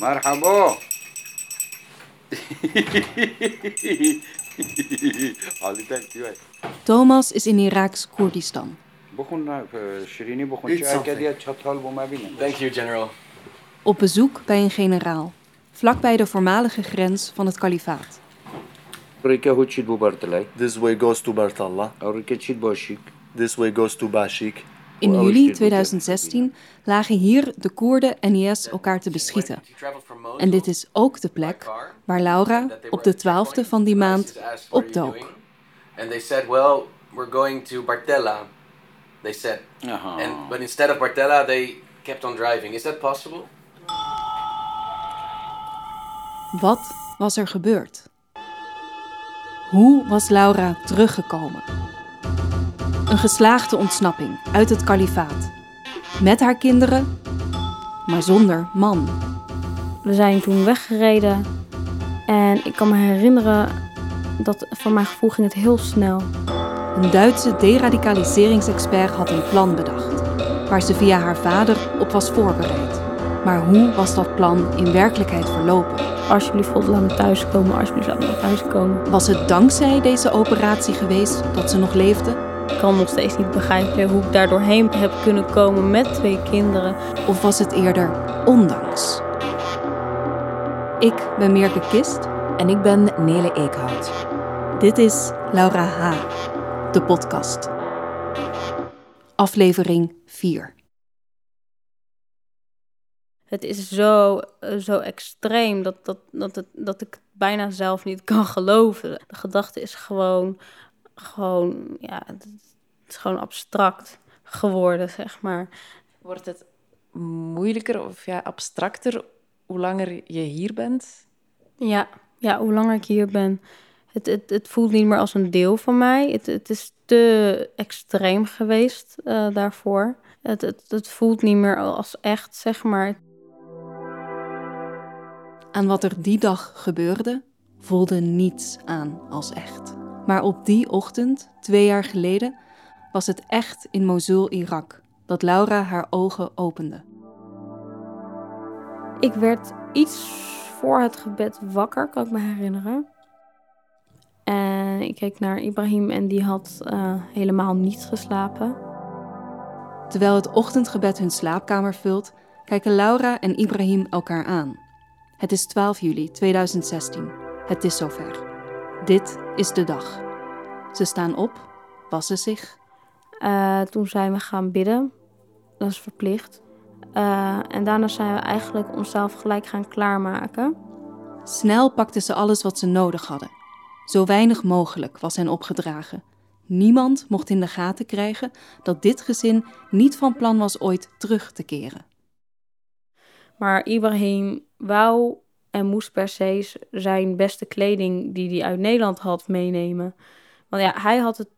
Merhaba. Thomas is in Iraks Koerdistan. Thank you, General. Op bezoek bij een generaal, vlakbij de voormalige grens van het kalifaat. This way goes to Bartalla. This way goes to Bashik. In juli dit? 2016 lagen hier de Koerden en IS elkaar te beschieten. En dit is ook de plek waar Laura op de 12e van die maand opdook. And they said, well, we're going to Bartella. They said. And, but instead of Bartella, they kept on driving. Is that possible? Wat was er gebeurd? Hoe was Laura teruggekomen? Een geslaagde ontsnapping uit het kalifaat. Met haar kinderen, maar zonder man. We zijn toen weggereden en ik kan me herinneren dat voor mijn gevoel ging het heel snel. Een Duitse deradicaliseringsexpert had een plan bedacht, waar ze via haar vader op was voorbereid. Maar hoe was dat plan in werkelijkheid verlopen? Alsjeblieft, God, laat me thuiskomen. Alsjeblieft, laat me thuiskomen. Was het dankzij deze operatie geweest dat ze nog leefde? Ik kan nog steeds niet begrijpen hoe ik daar doorheen heb kunnen komen met twee kinderen. Of was het eerder ondanks? Ik ben Mirke Kist. En ik ben Nele Eekhout. Dit is Laura H., de podcast. Aflevering 4. Het is zo, eh, zo extreem dat, dat, dat, het, dat ik het bijna zelf niet kan geloven. De gedachte is gewoon, gewoon, ja, het is gewoon abstract geworden, zeg maar. Wordt het moeilijker of ja, abstracter hoe langer je hier bent? Ja, ja, hoe langer ik hier ben, het, het, het voelt niet meer als een deel van mij. Het, het is te extreem geweest eh, daarvoor. Het, het, het voelt niet meer als echt, zeg maar. Aan wat er die dag gebeurde, voelde niets aan als echt. Maar op die ochtend, twee jaar geleden, was het echt in Mosul, Irak, dat Laura haar ogen opende. Ik werd iets voor het gebed wakker, kan ik me herinneren. En ik keek naar Ibrahim en die had eh, helemaal niet geslapen. Terwijl het ochtendgebed hun slaapkamer vult, kijken Laura en Ibrahim elkaar aan. Het is 12 juli 2016. Het is zover. Dit is de dag. Ze staan op, wassen zich. Eh, toen zijn we gaan bidden. Dat is verplicht. Eh, en daarna zijn we eigenlijk onszelf gelijk gaan klaarmaken. Snel pakten ze alles wat ze nodig hadden. Zo weinig mogelijk was hen opgedragen. Niemand mocht in de gaten krijgen dat dit gezin niet van plan was ooit terug te keren. Maar Ibrahim wou en moest per se zijn beste kleding die hij uit Nederland had meenemen. Want ja, hij, had het,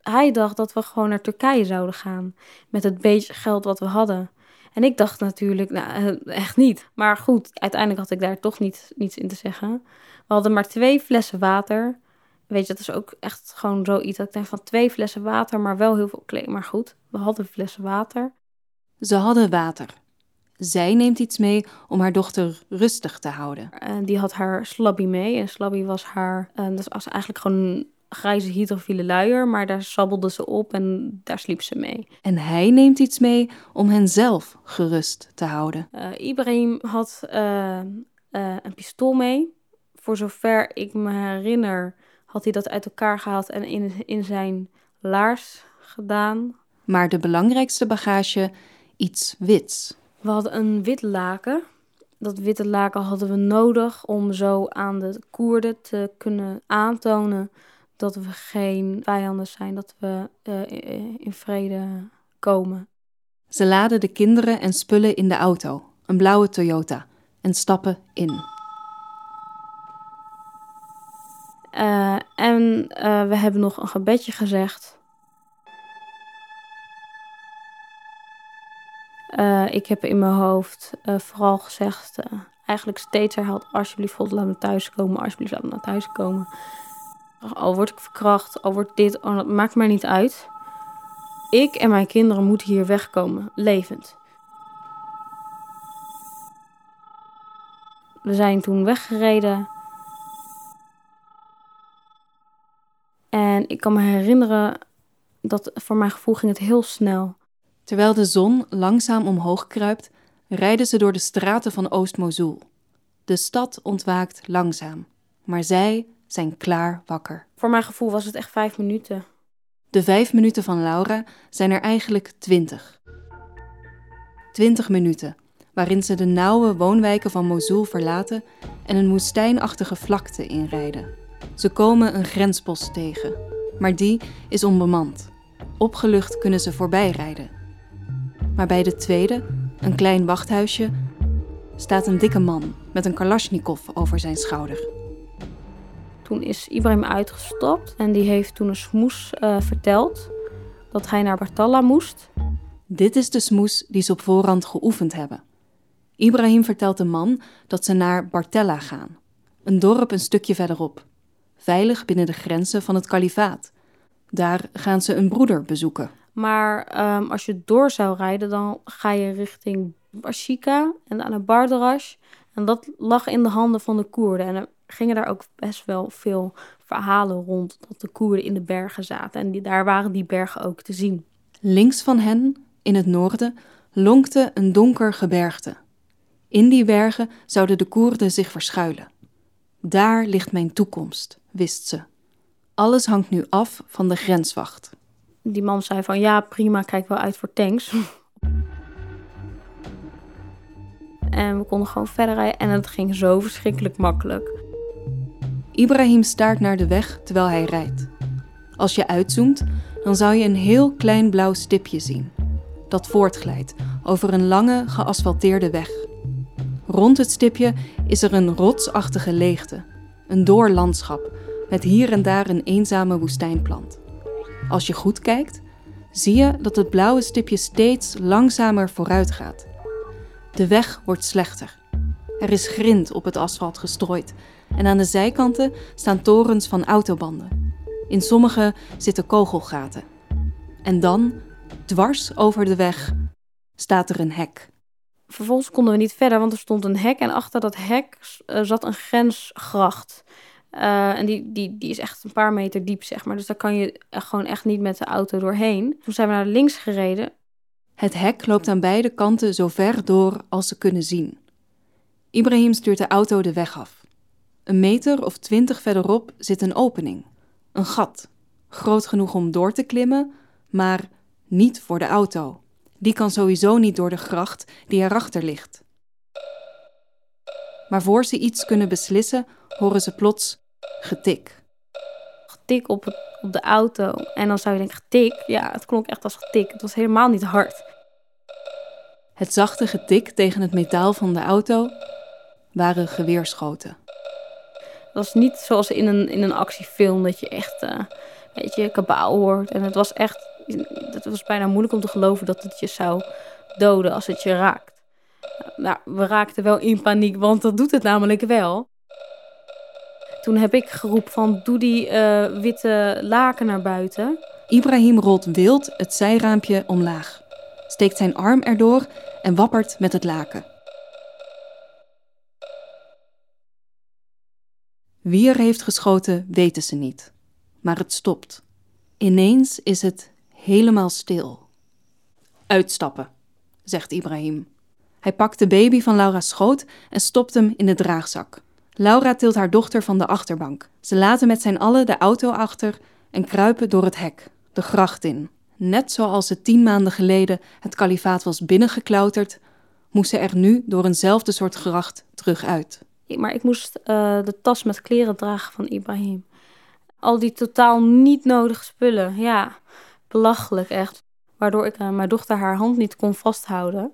hij dacht dat we gewoon naar Turkije zouden gaan. Met het beetje geld wat we hadden. En ik dacht natuurlijk, nou, eh, echt niet. Maar goed, uiteindelijk had ik daar toch niet, niets in te zeggen. We hadden maar twee flessen water. Weet je, dat is ook echt gewoon zoiets dat ik denk van twee flessen water, maar wel heel veel kleding. Maar goed, we hadden flessen water. Ze hadden water. Zij neemt iets mee om haar dochter rustig te houden. En die had haar slabby mee. En slabby was haar, eh, dat was eigenlijk gewoon een grijze hydrofiele luier. Maar daar sabbelde ze op en daar sliep ze mee. En hij neemt iets mee om hen zelf gerust te houden. Eh, Ibrahim had eh, een pistool mee. Voor zover ik me herinner, had hij dat uit elkaar gehaald en in, in zijn laars gedaan. Maar de belangrijkste bagage, iets wits. We hadden een wit laken. Dat witte laken hadden we nodig om zo aan de Koerden te kunnen aantonen dat we geen vijanden zijn, dat we uh, in vrede komen. Ze laden de kinderen en spullen in de auto, een blauwe Toyota, en stappen in. Uh, en uh, we hebben nog een gebedje gezegd. Uh, ik heb in mijn hoofd vooral gezegd, eigenlijk steeds herhaald, alsjeblieft God, laat me thuiskomen, alsjeblieft laat me naar thuis komen. Al word ik verkracht, al wordt dit, al dat maakt mij niet uit. Ik en mijn kinderen moeten hier wegkomen, levend. we zijn toen weggereden. En ik kan me herinneren dat voor mijn gevoel ging het heel snel. Terwijl de zon langzaam omhoog kruipt, rijden ze door de straten van Oost-Mosul. De stad ontwaakt langzaam, maar zij zijn klaar wakker. Voor mijn gevoel was het echt vijf minuten. De vijf minuten van Laura zijn er eigenlijk twintig. Twintig minuten, waarin ze de nauwe woonwijken van Mosul verlaten en een woestijnachtige vlakte inrijden. Ze komen een grenspost tegen, maar die is onbemand. Opgelucht kunnen ze voorbij rijden. Maar bij de tweede, een klein wachthuisje, staat een dikke man met een kalasjnikov over zijn schouder. Toen is Ibrahim uitgestapt en die heeft toen een smoes uh, verteld dat hij naar Bartalla moest. Dit is de smoes die ze op voorhand geoefend hebben. Ibrahim vertelt de man dat ze naar Bartella gaan, een dorp een stukje verderop, veilig binnen de grenzen van het kalifaat. Daar gaan ze een broeder bezoeken. Maar um, als je door zou rijden, dan ga je richting Bashika en Bardarash. En dat lag in de handen van de Koerden. En er gingen daar ook best wel veel verhalen rond dat de Koerden in de bergen zaten. En daar waren die bergen ook te zien. Links van hen, in het noorden, lonkte een donker gebergte. In die bergen zouden de Koerden zich verschuilen. Daar ligt mijn toekomst, wist ze. Alles hangt nu af van de grenswacht. Die man zei van ja, prima, kijk wel uit voor tanks. en we konden gewoon verder rijden en het ging zo verschrikkelijk makkelijk. Ibrahim staart naar de weg terwijl hij rijdt. Als je uitzoomt, dan zou je een heel klein blauw stipje zien. Dat voortglijdt over een lange geasfalteerde weg. Rond het stipje is er een rotsachtige leegte, een doorlandschap met hier en daar een eenzame woestijnplant. Als je goed kijkt, zie je dat het blauwe stipje steeds langzamer vooruit gaat. De weg wordt slechter. Er is grind op het asfalt gestrooid en aan de zijkanten staan torens van autobanden. In sommige zitten kogelgaten. En dan, dwars over de weg, staat er een hek. Vervolgens konden we niet verder, want er stond een hek en achter dat hek eh, zat een grensgracht. Uh, en die, die, die is echt een paar meter diep, zeg maar. Dus daar kan je gewoon echt niet met de auto doorheen. Toen zijn we naar links gereden. Het hek loopt aan beide kanten zo ver door als ze kunnen zien. Ibrahim stuurt de auto de weg af. Een meter of twintig verderop zit een opening. Een gat. Groot genoeg om door te klimmen, maar niet voor de auto. Die kan sowieso niet door de gracht die erachter ligt. Maar voor ze iets kunnen beslissen, horen ze plots getik. Getik op, het, op de auto. En dan zou je denken, getik? Ja, het klonk echt als getik. Het was helemaal niet hard. Het zachte getik tegen het metaal van de auto waren geweerschoten. Het was niet zoals in een, in een actiefilm dat je echt uh, weet je, kabaal hoort. En het was echt, het was bijna moeilijk om te geloven dat het je zou doden als het je raakt. Nou, we raakten wel in paniek, want dat doet het namelijk wel. Toen heb ik geroepen van doe die uh, witte laken naar buiten. Ibrahim rolt wild het zijraampje omlaag, steekt zijn arm erdoor en wappert met het laken. Wie er heeft geschoten, weten ze niet. Maar het stopt. Ineens is het helemaal stil. Uitstappen, zegt Ibrahim. Hij pakt de baby van Laura's schoot en stopt hem in de draagzak. Laura tilt haar dochter van de achterbank. Ze laten met zijn allen de auto achter en kruipen door het hek, de gracht in. Net zoals ze tien maanden geleden het kalifaat was binnengeklauterd, moest ze er nu door eenzelfde soort gracht terug uit. Maar ik moest uh, de tas met kleren dragen van Ibrahim. Al die totaal niet nodige spullen. Ja, belachelijk echt. Waardoor ik uh, mijn dochter haar hand niet kon vasthouden.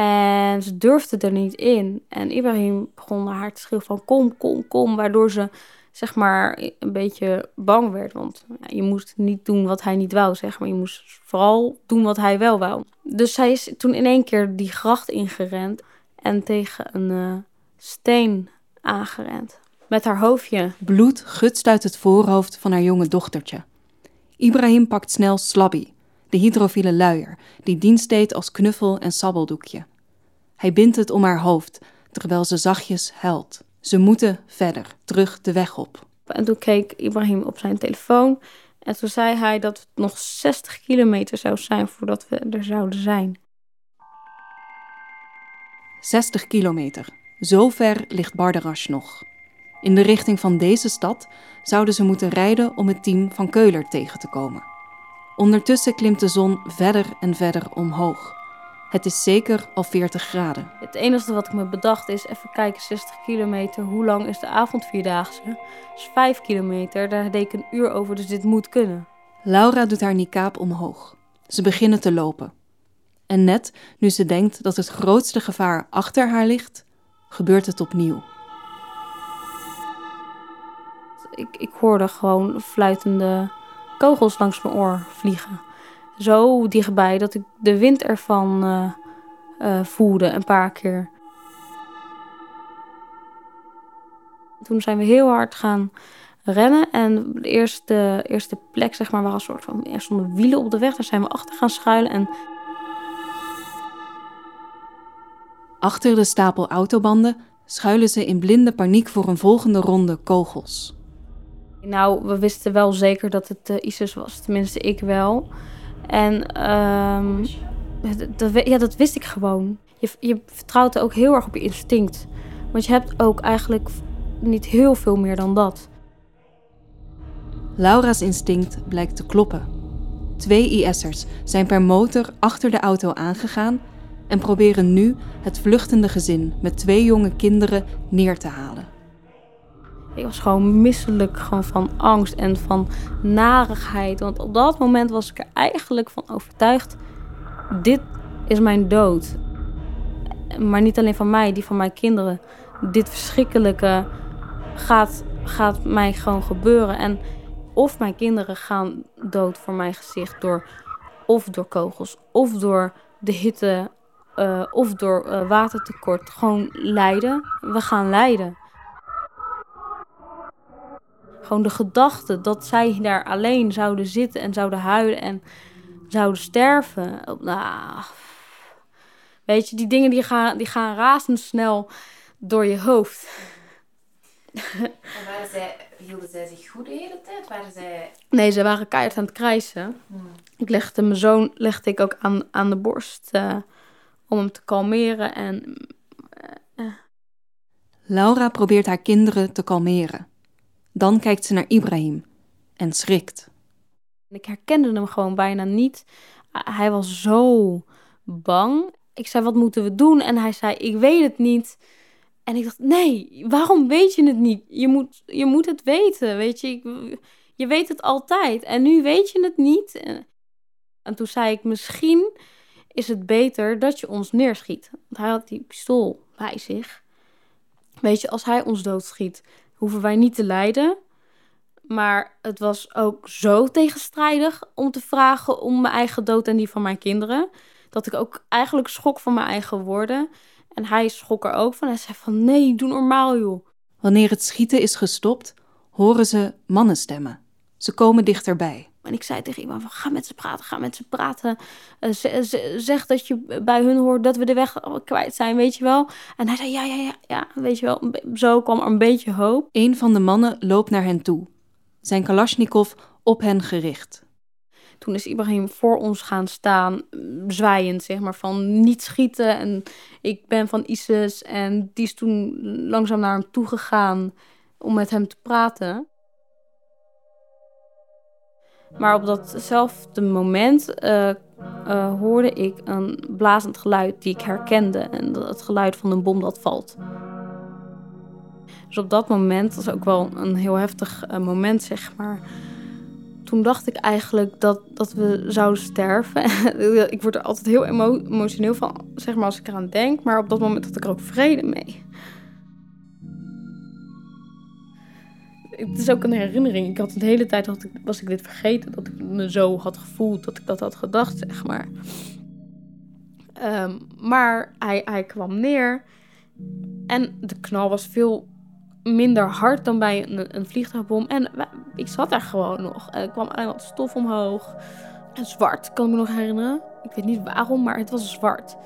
En ze durfde er niet in. En Ibrahim begon haar te schreeuwen van kom, kom, kom. Waardoor ze zeg maar een beetje bang werd. Want je moest niet doen wat hij niet wou, zeg maar. Je moest vooral doen wat hij wel wou. Dus zij is toen in één keer die gracht ingerend. En tegen een uh, steen aangerend. Met haar hoofdje. Bloed gutst uit het voorhoofd van haar jonge dochtertje. Ibrahim pakt snel Slabby, de hydrofiele luier, die dienst deed als knuffel en sabbeldoekje. Hij bindt het om haar hoofd, terwijl ze zachtjes huilt. Ze moeten verder, terug de weg op. En toen keek Ibrahim op zijn telefoon en toen zei hij dat het nog 60 kilometer zou zijn voordat we er zouden zijn. 60 kilometer. Zo ver ligt Bardarash nog. In de richting van deze stad zouden ze moeten rijden om het team van Keuler tegen te komen. Ondertussen klimt de zon verder en verder omhoog. Het is zeker al 40 graden. Het enige wat ik me bedacht is even kijken, 60 kilometer. Hoe lang is de avondvierdaagse? Dat is 5 kilometer, daar deed ik een uur over, dus dit moet kunnen. Laura doet haar niqab omhoog. Ze beginnen te lopen. En net nu ze denkt dat het grootste gevaar achter haar ligt, gebeurt het opnieuw. Ik, ik hoorde gewoon fluitende kogels langs mijn oor vliegen. Zo dichtbij dat ik de wind ervan uh, voelde een paar keer. Toen zijn we heel hard gaan rennen. En de eerste, eerste plek, zeg maar, waar een soort van. Er stonden wielen op de weg. Daar zijn we achter gaan schuilen. En Achter de stapel autobanden schuilen ze in blinde paniek voor een volgende ronde kogels. Nou, we wisten wel zeker dat het uh, ISIS was, tenminste ik wel. En um, dat, ja, dat wist ik gewoon. Je, je vertrouwt ook heel erg op je instinct. Want je hebt ook eigenlijk niet heel veel meer dan dat. Laura's instinct blijkt te kloppen. Twee IS'ers zijn per motor achter de auto aangegaan en proberen nu het vluchtende gezin met twee jonge kinderen neer te halen. Ik was gewoon misselijk gewoon van angst en van narigheid. Want op dat moment was ik er eigenlijk van overtuigd: dit is mijn dood. Maar niet alleen van mij, die van mijn kinderen. Dit verschrikkelijke gaat, gaat mij gewoon gebeuren. En of mijn kinderen gaan dood voor mijn gezicht door of door kogels of door de hitte uh, of door uh, watertekort gewoon lijden. We gaan lijden. Gewoon de gedachte dat zij daar alleen zouden zitten en zouden huilen en zouden sterven. Nou, weet je, die dingen die gaan, die gaan razendsnel door je hoofd. En waren zij, hielden zij zich goed de hele tijd? Waren zij... Nee, ze waren keihard aan het krijsen. Hmm. Ik legde mijn zoon legde ik ook aan, aan de borst uh, om hem te kalmeren. En, uh, Laura probeert haar kinderen te kalmeren. Dan kijkt ze naar Ibrahim en schrikt. Ik herkende hem gewoon bijna niet. Hij was zo bang. Ik zei: Wat moeten we doen? En hij zei: Ik weet het niet. En ik dacht: Nee, waarom weet je het niet? Je moet, je moet het weten. Weet je, je weet het altijd. En nu weet je het niet. En toen zei ik: Misschien is het beter dat je ons neerschiet. Want hij had die pistool bij zich. Weet je, als hij ons doodschiet, hoeven wij niet te lijden. Maar het was ook zo tegenstrijdig om te vragen om mijn eigen dood en die van mijn kinderen. Dat ik ook eigenlijk schrok van mijn eigen woorden. En hij schrok er ook van. Hij zei van nee, doe normaal joh. Wanneer het schieten is gestopt, horen ze mannenstemmen. Ze komen dichterbij. En ik zei tegen iemand van, ga met ze praten, ga met ze praten. Uh, zeg dat je bij hun hoort dat we de weg kwijt zijn, weet je wel. En hij zei, ja, ja, ja, ja, weet je wel. Zo kwam er een beetje hoop. Een van de mannen loopt naar hen toe. Zijn kalasjnikov op hen gericht. Toen is Ibrahim voor ons gaan staan, zwaaiend, zeg maar, van niet schieten. En ik ben van ISIS. En die is toen langzaam naar hem toe gegaan om met hem te praten. Maar op datzelfde moment uh, uh, hoorde ik een blazend geluid die ik herkende. En het geluid van een bom dat valt. Dus op dat moment, dat is ook wel een heel heftig uh, moment, zeg maar. Toen dacht ik eigenlijk dat, dat we zouden sterven. ik word er altijd heel emo emotioneel van, zeg maar, als ik eraan denk. Maar op dat moment had ik er ook vrede mee. Het is ook een herinnering. Ik had de hele tijd had ik, was ik dit vergeten. Dat ik me zo had gevoeld. Dat ik dat had gedacht, zeg maar. Um, maar hij, hij kwam neer. En de knal was veel minder hard dan bij een, een vliegtuigbom. En ik zat daar gewoon nog. Er kwam alleen wat stof omhoog. En zwart, kan ik me nog herinneren. Ik weet niet waarom, maar het was zwart.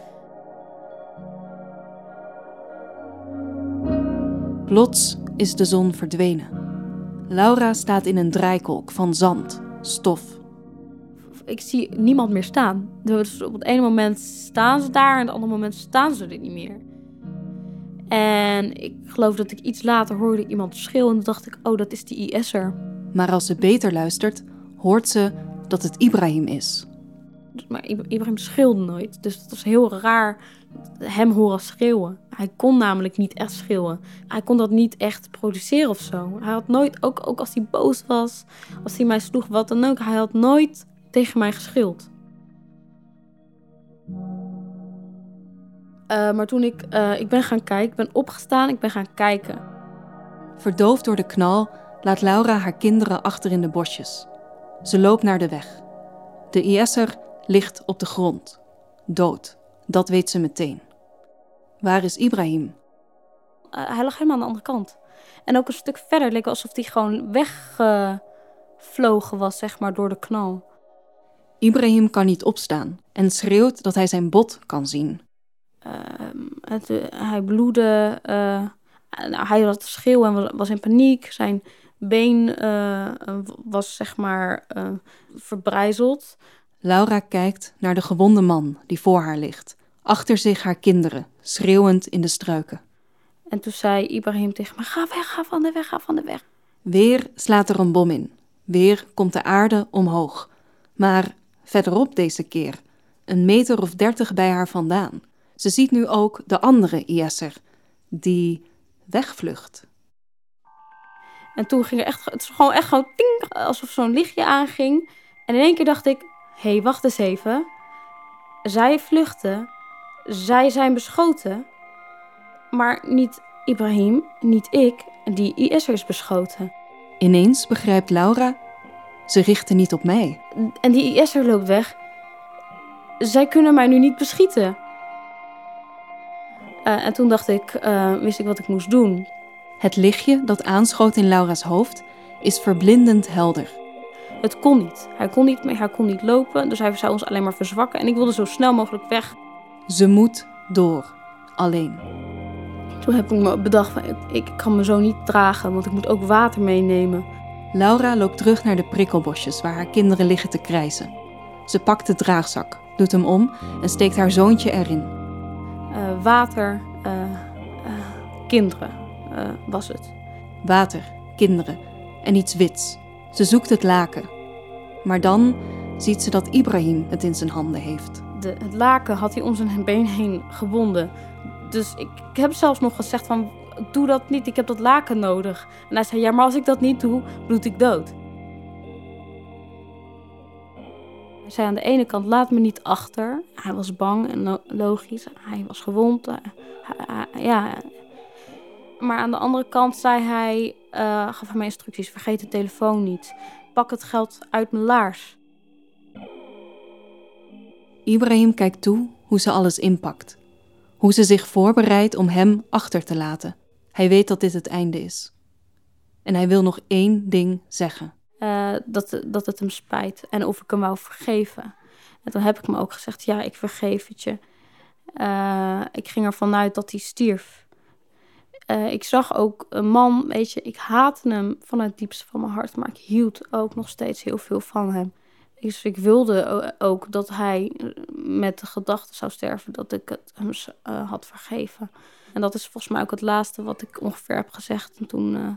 Plots is de zon verdwenen. Laura staat in een draaikolk van zand, stof. Ik zie niemand meer staan. Dus op het ene moment staan ze daar en op het andere moment staan ze er niet meer. En ik geloof dat ik iets later hoorde iemand schreeuwen en dacht ik, oh, dat is die IS'er. Maar als ze beter luistert, hoort ze dat het Ibrahim is. Maar Ibrahim schreeuwde nooit, dus het was heel raar hem horen schreeuwen. Hij kon namelijk niet echt schreeuwen. Hij kon dat niet echt produceren of zo. Hij had nooit, ook, ook als hij boos was, als hij mij sloeg, wat dan ook, hij had nooit tegen mij geschreeuwd. Uh, maar toen ik, uh, ik ben gaan kijken, ik ben opgestaan, ik ben gaan kijken. Verdoofd door de knal laat Laura haar kinderen achter in de bosjes. Ze loopt naar de weg. De IS'er ligt op de grond, dood. Dat weet ze meteen. Waar is Ibrahim? Uh, hij lag helemaal aan de andere kant. En ook een stuk verder leek alsof hij gewoon weggevlogen was, zeg maar, door de knal. Ibrahim kan niet opstaan en schreeuwt dat hij zijn bot kan zien. Uh, het, uh, hij bloedde, uh, hij was schreeuwen en was, in paniek. Zijn been was zeg maar verbrijzeld. Laura kijkt naar de gewonde man die voor haar ligt. Achter zich haar kinderen, schreeuwend in de struiken. En toen zei Ibrahim tegen me: Ga weg, ga van de weg, ga van de weg. Weer slaat er een bom in. Weer komt de aarde omhoog. Maar verderop deze keer, een meter of dertig bij haar vandaan. Ze ziet nu ook de andere IS'er, die wegvlucht. En toen ging er echt, het is gewoon echt gewoon ting, alsof zo'n lichtje aanging. En in één keer dacht ik, hé, hey, wacht eens even. Zij vluchten, zij zijn beschoten, maar niet Ibrahim, niet ik, die IS'er is beschoten. Ineens begrijpt Laura, ze richten niet op mij. En die IS'er loopt weg. Zij kunnen mij nu niet beschieten. Uh, en toen dacht ik, uh, wist ik wat ik moest doen. Het lichtje dat aanschoot in Laura's hoofd is verblindend helder. Het kon niet. Hij kon niet meer, hij kon niet lopen, dus hij zou ons alleen maar verzwakken. En ik wilde zo snel mogelijk weg. Ze moet door, alleen. Toen heb ik me bedacht, van, ik, ik kan me zo niet dragen, want ik moet ook water meenemen. Laura loopt terug naar de prikkelbosjes waar haar kinderen liggen te krijsen. Ze pakt de draagzak, doet hem om en steekt haar zoontje erin. Uh, water, uh, uh, kinderen was het. Water, kinderen en iets wits. Ze zoekt het laken. Maar dan ziet ze dat Ibrahim het in zijn handen heeft. De, het laken had hij om zijn been heen gebonden. Dus ik, heb zelfs nog gezegd van, doe dat niet, ik heb dat laken nodig. En hij zei, ja, maar als ik dat niet doe, bloed ik dood. Hij zei aan de ene kant, laat me niet achter. Hij was bang en logisch, hij was gewond. ja. Maar aan de andere kant zei hij, uh, gaf hij mij instructies, vergeet de telefoon niet. Pak het geld uit mijn laars. Ibrahim kijkt toe hoe ze alles inpakt. Hoe ze zich voorbereidt om hem achter te laten. Hij weet dat dit het einde is. En hij wil nog één ding zeggen. Uh, dat, dat het hem spijt en of ik hem wou vergeven. En toen heb ik me ook gezegd, ja, ik vergeef het je. Uh, ik ging ervan uit dat hij stierf. Uh, ik zag ook een man, weet je, ik haatte hem vanuit het diepste van mijn hart, maar ik hield ook nog steeds heel veel van hem. Dus ik wilde ook dat hij met de gedachte zou sterven dat ik het hem uh, had vergeven. En dat is volgens mij ook het laatste wat ik ongeveer heb gezegd. En toen, uh,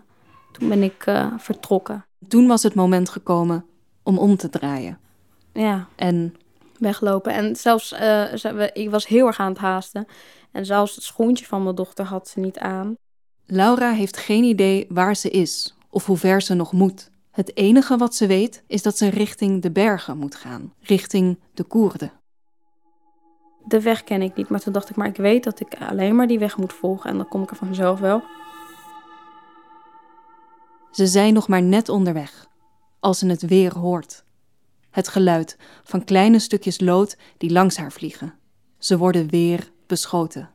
toen ben ik vertrokken. Toen was het moment gekomen om om te draaien. Ja. En weglopen. En zelfs, ik was heel erg aan het haasten. En zelfs het schoentje van mijn dochter had ze niet aan. Laura heeft geen idee waar ze is of hoe ver ze nog moet. Het enige wat ze weet is dat ze richting de bergen moet gaan, richting de Koerden. De weg ken ik niet, maar toen dacht ik, maar ik weet dat ik alleen maar die weg moet volgen en dan kom ik er vanzelf wel. Ze zijn nog maar net onderweg, als ze het weer hoort. Het geluid van kleine stukjes lood die langs haar vliegen. Ze worden weer beschoten.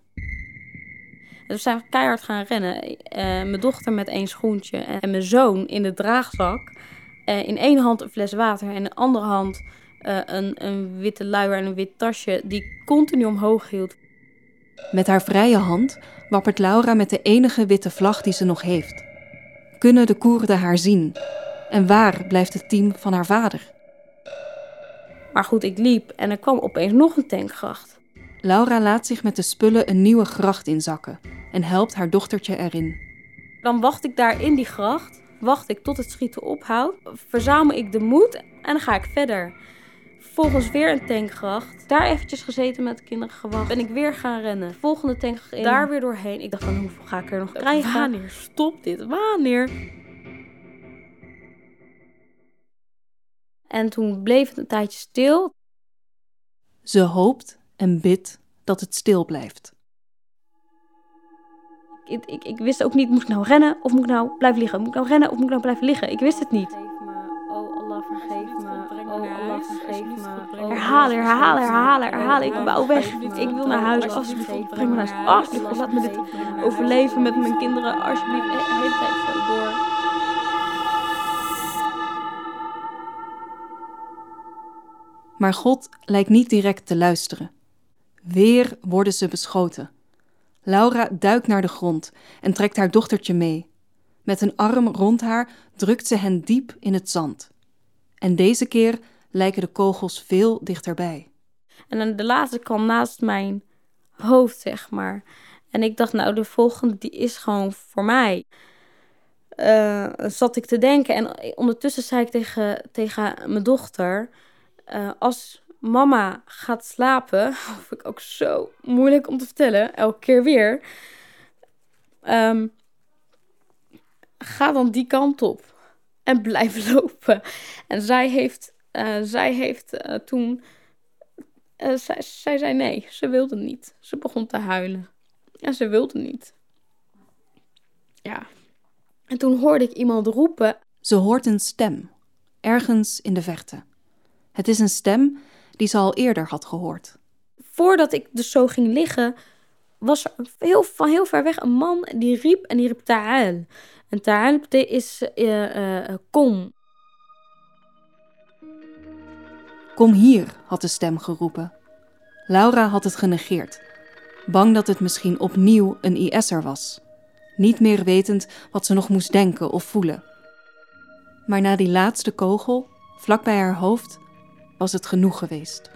Dus we zijn keihard gaan rennen. Uh, mijn dochter met één schoentje en mijn zoon in de draagzak. Uh, in één hand een fles water en in de andere hand uh, een, een witte luier en een wit tasje die continu omhoog hield. Met haar vrije hand wappert Laura met de enige witte vlag die ze nog heeft. Kunnen de Koerden haar zien? En waar blijft het team van haar vader? Maar goed, ik liep en er kwam opeens nog een tankgracht. Laura laat zich met de spullen een nieuwe gracht inzakken en helpt haar dochtertje erin. Dan wacht ik daar in die gracht, wacht ik tot het schieten ophoudt, verzamel ik de moed en dan ga ik verder. Volgens weer een tankgracht. Daar eventjes gezeten met de kinderen gewacht. Ben ik weer gaan rennen. Volgende tankgracht in. Daar weer doorheen. Ik dacht van hoeveel ga ik er nog krijgen? Wanneer stopt dit? Wanneer? En toen bleef het een tijdje stil. Ze hoopt en bidt dat het stil blijft. Ik, ik, ik wist ook niet, moet ik nou rennen of moet ik nou blijven liggen? Moet ik nou rennen of moet ik nou blijven liggen? Ik wist het niet. Oh Allah, vergeef me. Oh Allah, vergeef me. Herhalen, herhalen, herhalen, herhalen. Ik wou weg. Ik wil naar huis. Alsjeblieft, breng me naar huis. Alsjeblieft, laat me dit overleven met mijn kinderen. Alsjeblieft, de hele tijd zo door. Maar God lijkt niet direct te luisteren. Weer worden ze beschoten. Laura duikt naar de grond en trekt haar dochtertje mee. Met een arm rond haar drukt ze hen diep in het zand. En deze keer lijken de kogels veel dichterbij. En de laatste kwam naast mijn hoofd, zeg maar. En ik dacht, nou, de volgende die is gewoon voor mij. Uh, zat ik te denken. En ondertussen zei ik tegen, tegen mijn dochter: uh, Als mama gaat slapen, vind ik ook zo moeilijk om te vertellen, elke keer weer. Um, ga dan die kant op en blijf lopen. En zij heeft, uh, zij heeft uh, toen. Uh, zij, zij zei nee, ze wilde niet. Ze begon te huilen. En ze wilde niet. Ja. En toen hoorde ik iemand roepen. Ze hoort een stem, ergens in de verte. Het is een stem die ze al eerder had gehoord. Voordat ik dus zo ging liggen, was er heel, van heel ver weg een man die riep en die riep Ta'al. En Ta'al is uh, uh, kom. Kom hier, had de stem geroepen. Laura had het genegeerd, bang dat het misschien opnieuw een IS'er was. Niet meer wetend wat ze nog moest denken of voelen. Maar na die laatste kogel, vlak bij haar hoofd, was het genoeg geweest.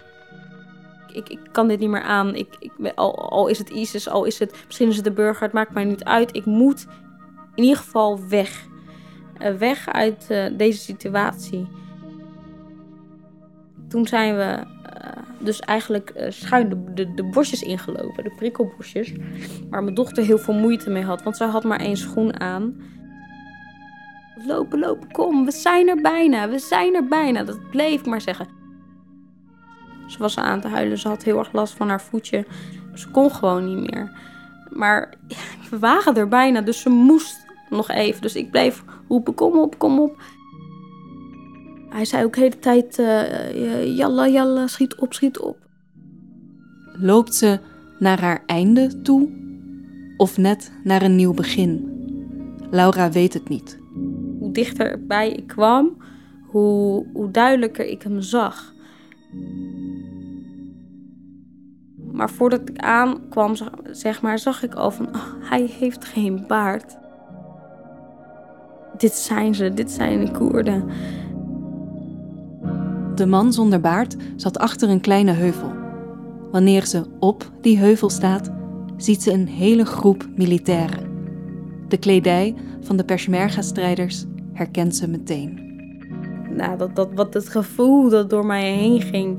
Ik, ik kan dit niet meer aan. Ik, ik, al, al is het ISIS, al is het, misschien is het de burger, het maakt mij niet uit. Ik moet in ieder geval weg. Uh, weg uit uh, deze situatie. Toen zijn we uh, dus eigenlijk schuin de, bosjes ingelopen, de prikkelbosjes. Waar mijn dochter heel veel moeite mee had, want zij had maar één schoen aan. Lopen, lopen, kom, we zijn er bijna, we zijn er bijna. Dat bleef maar zeggen. Ze was aan te huilen, ze had heel erg last van haar voetje. Ze kon gewoon niet meer. Maar ja, we waren er bijna, dus ze moest nog even. Dus ik bleef roepen, kom op, kom op. Hij zei ook de hele tijd, uh, jalla, jalla, schiet op, schiet op. Loopt ze naar haar einde toe of net naar een nieuw begin? Laura weet het niet. Hoe dichterbij ik kwam, hoe, hoe duidelijker ik hem zag. Maar voordat ik aankwam, zeg maar, zag ik al van, oh, hij heeft geen baard. Dit zijn ze, dit zijn de Koerden. De man zonder baard zat achter een kleine heuvel. Wanneer ze op die heuvel staat, ziet ze een hele groep militairen. De kledij van de Peshmerga-strijders herkent ze meteen. Nou, dat, dat, wat het gevoel dat door mij heen ging,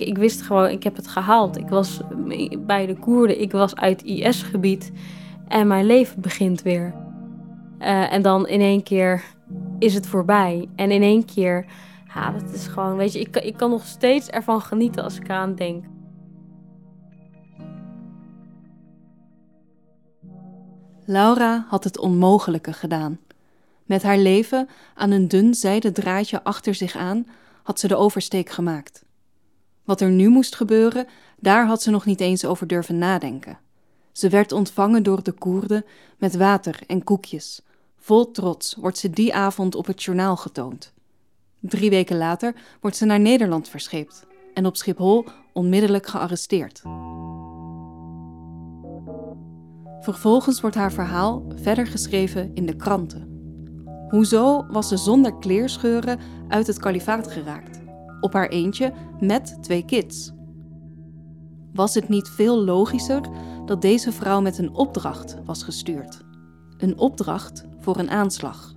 ik wist gewoon, ik heb het gehaald. Ik was bij de Koerden, ik was uit IS-gebied en mijn leven begint weer. Uh, en dan in één keer is het voorbij. En in één keer, ja, is gewoon, weet je, ik, ik kan nog steeds ervan genieten als ik eraan denk. Laura had het onmogelijke gedaan. Met haar leven aan een dun zijden draadje achter zich aan had ze de oversteek gemaakt. Wat er nu moest gebeuren, daar had ze nog niet eens over durven nadenken. Ze werd ontvangen door de Koerden met water en koekjes. Vol trots wordt ze die avond op het journaal getoond. Drie weken later wordt ze naar Nederland verscheept en op Schiphol onmiddellijk gearresteerd. Vervolgens wordt haar verhaal verder geschreven in de kranten. Hoezo was ze zonder kleerscheuren uit het kalifaat geraakt? Op haar eentje met twee kids. Was het niet veel logischer dat deze vrouw met een opdracht was gestuurd? Een opdracht voor een aanslag.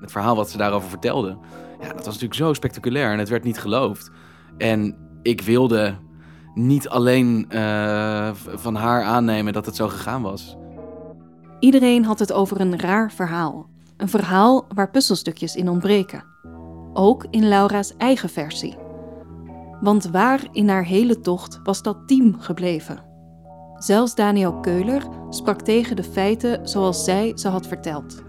Het verhaal wat ze daarover vertelde, ja, dat was natuurlijk zo spectaculair en het werd niet geloofd. En ik wilde niet alleen uh, van haar aannemen dat het zo gegaan was. Iedereen had het over een raar verhaal. Een verhaal waar puzzelstukjes in ontbreken. Ook in Laura's eigen versie. Want waar in haar hele tocht was dat team gebleven? Zelfs Daniel Keuler sprak tegen de feiten zoals zij ze had verteld.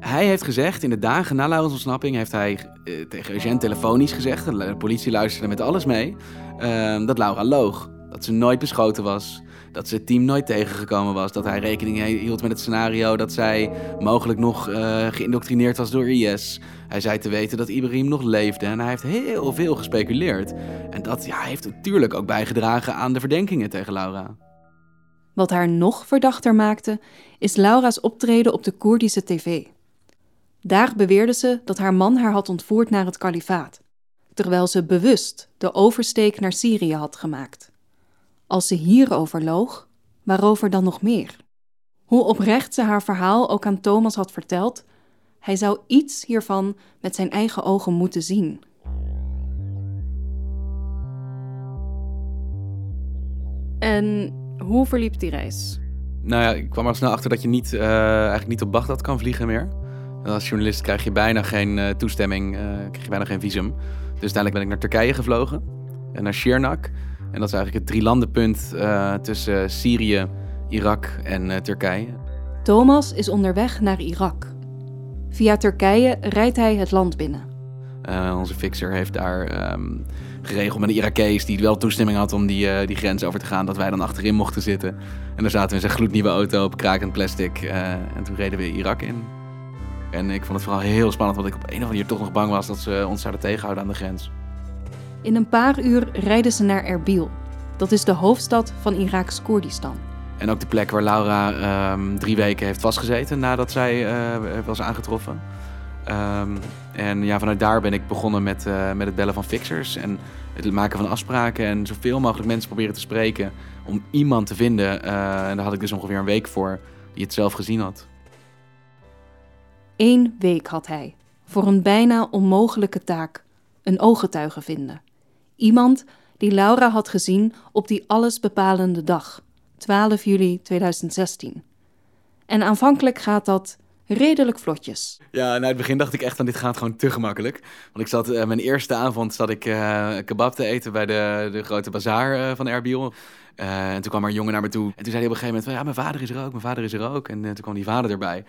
Hij heeft gezegd, in de dagen na Laura's ontsnapping, heeft hij uh, tegen Eugène telefonisch gezegd, de politie luisterde met alles mee, uh, dat Laura loog. Dat ze nooit beschoten was, dat ze het team nooit tegengekomen was, dat hij rekening hield met het scenario dat zij mogelijk nog uh, geïndoctrineerd was door IS. Hij zei te weten dat Ibrahim nog leefde en hij heeft heel veel gespeculeerd. En dat ja, heeft natuurlijk ook bijgedragen aan de verdenkingen tegen Laura. Wat haar nog verdachter maakte, is Laura's optreden op de Koerdische tv. Daar beweerde ze dat haar man haar had ontvoerd naar het kalifaat, terwijl ze bewust de oversteek naar Syrië had gemaakt. Als ze hierover loog, waarover dan nog meer? Hoe oprecht ze haar verhaal ook aan Thomas had verteld, hij zou iets hiervan met zijn eigen ogen moeten zien. En hoe verliep die reis? Nou ja, ik kwam er snel achter dat je niet, uh, eigenlijk niet op Bagdad kan vliegen meer. En als journalist krijg je bijna geen uh, toestemming, uh, krijg je bijna geen visum. Dus uiteindelijk ben ik naar Turkije gevlogen en naar Shirnak. En dat is eigenlijk het drielandenpunt uh, tussen Syrië, Irak en Turkije. Thomas is onderweg naar Irak. Via Turkije rijdt hij het land binnen. onze fixer heeft daar um, geregeld met een Irakees die wel toestemming had om die, uh, die grens over te gaan, dat wij dan achterin mochten zitten. En daar zaten we in zijn gloednieuwe auto op krakend plastic. Uh, en toen reden we Irak in. En ik vond het vooral heel spannend, want ik op een of andere manier toch nog bang was dat ze ons zouden tegenhouden aan de grens. In een paar uur rijden ze naar Erbil. Dat is de hoofdstad van Iraks Koerdistan. En ook de plek waar Laura um, drie weken heeft vastgezeten nadat zij uh, was aangetroffen. Um, en ja, vanuit daar ben ik begonnen met, uh, met het bellen van fixers en het maken van afspraken en zoveel mogelijk mensen proberen te spreken om iemand te vinden. Uh, en daar had ik dus ongeveer een week voor die het zelf gezien had. Eén week had hij voor een bijna onmogelijke taak: een ooggetuige vinden. Iemand die Laura had gezien op die allesbepalende dag, 12 juli 2016. En aanvankelijk gaat dat redelijk vlotjes. Ja, nou, in het begin dacht ik echt van dit gaat gewoon te gemakkelijk. Want ik zat, uh, mijn eerste avond zat ik uh, kebab te eten bij de, de grote bazaar uh, van Erbil. en toen kwam er een jongen naar me toe. En toen zei hij op een gegeven moment ja, mijn vader is er ook, mijn vader is er ook. En toen kwam die vader erbij.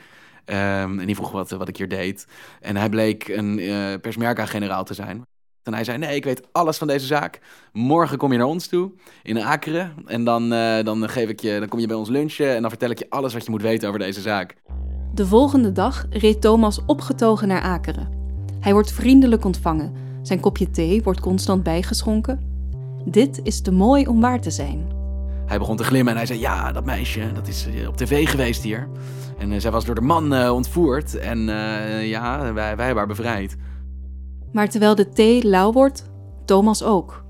Um, en die vroeg wat, wat ik hier deed. En hij bleek een persmerka-generaal te zijn. En hij zei, nee, ik weet alles van deze zaak. Morgen kom je naar ons toe, in Akeren. En dan, dan, geef ik je, dan kom je bij ons lunchen en dan vertel ik je alles wat je moet weten over deze zaak. De volgende dag reed Thomas opgetogen naar Akeren. Hij wordt vriendelijk ontvangen. Zijn kopje thee wordt constant bijgeschonken. Dit is te mooi om waar te zijn. Hij begon te glimmen en hij zei: Ja, dat meisje, dat is op tv geweest hier. En uh, zij was door de man uh, ontvoerd. En ja, wij, wij hebben haar bevrijd. Maar terwijl de thee lauw wordt, Thomas ook.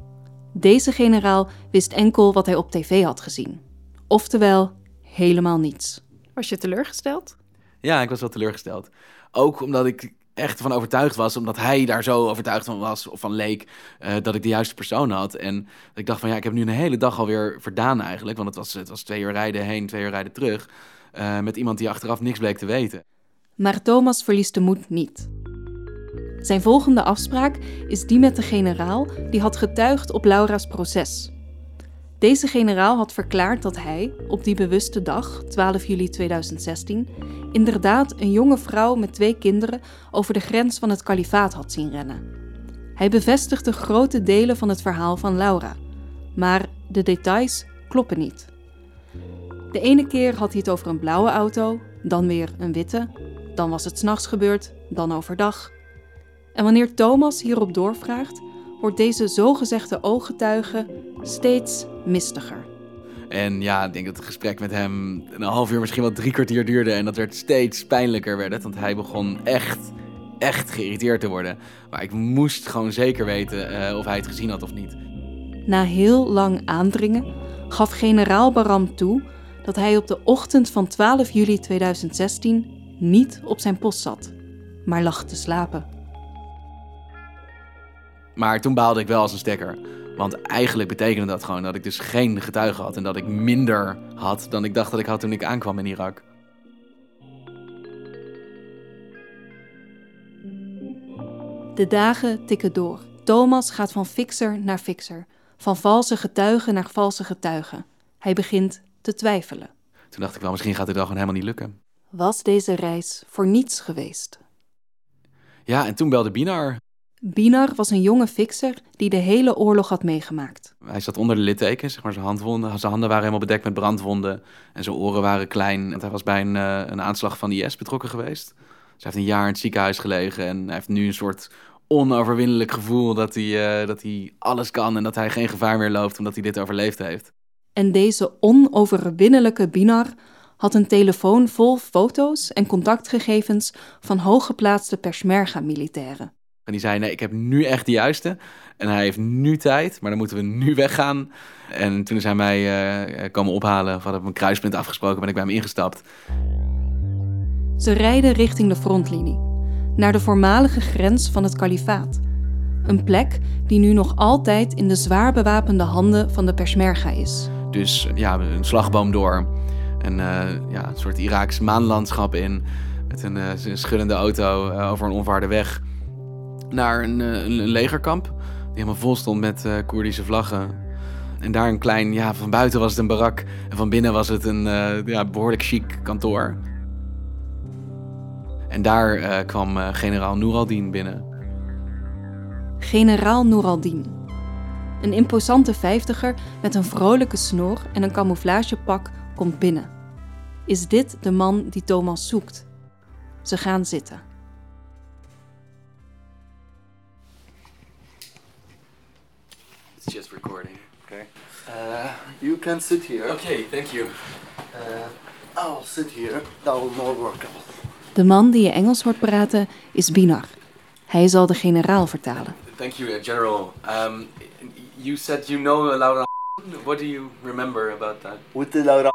Deze generaal wist enkel wat hij op tv had gezien. Oftewel, helemaal niets. Was je teleurgesteld? Ja, ik was wel teleurgesteld. Ook omdat ik echt van overtuigd was, omdat hij daar zo overtuigd van was, of van leek, uh, dat ik de juiste persoon had. En ik dacht van ja, ik heb nu een hele dag alweer verdaan eigenlijk, want het was, het was twee uur rijden heen, twee uur rijden terug, uh, met iemand die achteraf niks bleek te weten. Maar Thomas verliest de moed niet. Zijn volgende afspraak is die met de generaal die had getuigd op Laura's proces. Deze generaal had verklaard dat hij, op die bewuste dag, 12 juli 2016, inderdaad een jonge vrouw met twee kinderen over de grens van het kalifaat had zien rennen. Hij bevestigde grote delen van het verhaal van Laura, maar de details kloppen niet. De ene keer had hij het over een blauwe auto, dan weer een witte, dan was het s'nachts gebeurd, dan overdag. En wanneer Thomas hierop doorvraagt, wordt deze zogezegde ooggetuige steeds mistiger. En ja, ik denk dat het gesprek met hem een half uur, misschien wel drie kwartier duurde. En dat werd steeds pijnlijker werd het, want hij begon echt, echt geïrriteerd te worden. Maar ik moest gewoon zeker weten uh, of hij het gezien had of niet. Na heel lang aandringen gaf generaal Baram toe dat hij op de ochtend van 12 juli 2016 niet op zijn post zat, maar lag te slapen. Maar toen baalde ik wel als een stekker. Want eigenlijk betekende dat gewoon dat ik dus geen getuige had en dat ik minder had dan ik dacht dat ik had toen ik aankwam in Irak. De dagen tikken door. Thomas gaat van fixer naar fixer, van valse getuige naar valse getuige. Hij begint te twijfelen. Toen dacht ik wel, misschien gaat dit wel gewoon helemaal niet lukken. Was deze reis voor niets geweest? Ja, en toen belde Binar. Binar was een jonge fixer die de hele oorlog had meegemaakt. Hij zat onder de littekens, zeg maar, zijn, handwonden, zijn handen waren helemaal bedekt met brandwonden en zijn oren waren klein. Want hij was bij een, uh, een aanslag van IS betrokken geweest. Dus hij heeft een jaar in het ziekenhuis gelegen en hij heeft nu een soort onoverwinnelijk gevoel dat hij, uh, dat hij alles kan en dat hij geen gevaar meer loopt omdat hij dit overleefd heeft. En deze onoverwinnelijke Binar had een telefoon vol foto's en contactgegevens van hooggeplaatste Peshmerga-militairen. En die zei, nee, ik heb nu echt de juiste. En hij heeft nu tijd, maar dan moeten we nu weggaan. En toen is hij mij uh, komen ophalen. We hadden een kruispunt afgesproken, ben ik bij hem ingestapt. Ze rijden richting de frontlinie. Naar de voormalige grens van het kalifaat. Een plek die nu nog altijd in de zwaar bewapende handen van de Peshmerga is. Dus ja, een slagboom door. En uh, ja, een soort Iraaks maanlandschap in. Met een, uh, een schuddende auto over een onvaarde weg naar een, een, legerkamp. Die helemaal vol stond met uh, Koerdische vlaggen. En daar een klein, ja, van buiten was het een barak. En van binnen was het een uh, ja, behoorlijk chic kantoor. En daar kwam generaal Nooraldin binnen. Generaal Nooraldin. Een imposante vijftiger met een vrolijke snor en een camouflagepak komt binnen. Is dit de man die Thomas zoekt? Ze gaan zitten. It's just recording. Okay. Uh, you can sit here. Okay, thank you. Uh, I'll sit here. That will more workable. De man die je Engels hoort praten is Binar. Hij zal de generaal vertalen. Thank you, uh, General. Um, you said you know Laura. What do you remember about that? With Laura.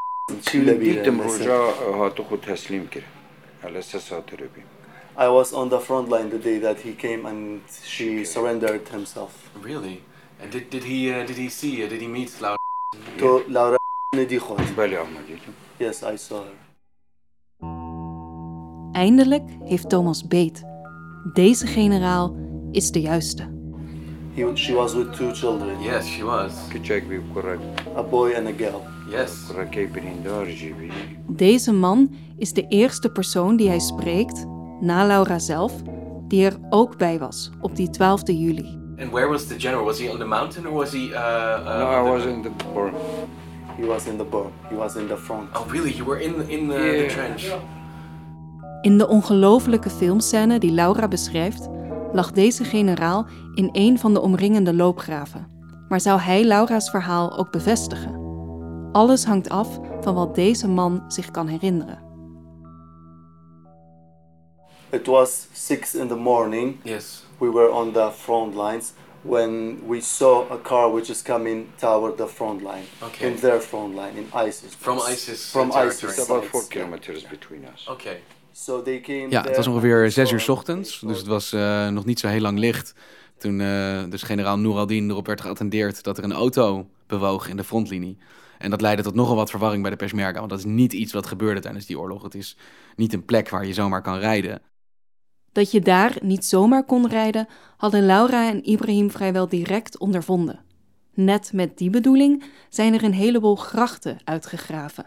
I was on the front line the day that he came and she surrendered himself. Really? And did, did he uh, did he see uh, did he meet Laura? To Laura Nedikot. بله عملي Yes, I saw her. Eindelijk heeft Thomas beet. Deze generaal is de juiste. He, she was with two children, Yes, she was. كتشاك بي كرة a boy and a girl. Yes. كرة كي بريندار جيبي Deze man is de eerste persoon die hij spreekt, na Laura zelf, die er ook bij was op die 12 juli. And where was the general? Was he on the mountain or was he? Uh, uh, No, I the- was in the bar. He was in the bar. He was in the front. Oh, really? You were in in the, Yeah. the trench. In de ongelofelijke filmscène die Laura beschrijft, lag deze generaal in een van de omringende loopgraven. Maar zou hij Laura's verhaal ook bevestigen? Alles hangt af van wat deze man zich kan herinneren. It was six in the morning. Yes. We were on the front lines when we saw a car which is coming toward the front line. Okay. In their front line, in ISIS. From ISIS From territory. ISIS. About four kilometers between us. Okay. So they came Ja, het was ongeveer we zes saw uur 's him. ochtends, dus het was eh, nog niet zo heel lang licht. Toen eh, dus generaal Nooraldin erop werd geattendeerd dat er een auto bewoog in de frontlinie. En dat leidde tot nogal wat verwarring bij de Peshmerga, want dat is niet iets wat gebeurde tijdens die oorlog. Het is niet een plek waar je zomaar kan rijden. Dat je daar niet zomaar kon rijden, hadden Laura en Ibrahim vrijwel direct ondervonden. Net met die bedoeling zijn er een heleboel grachten uitgegraven.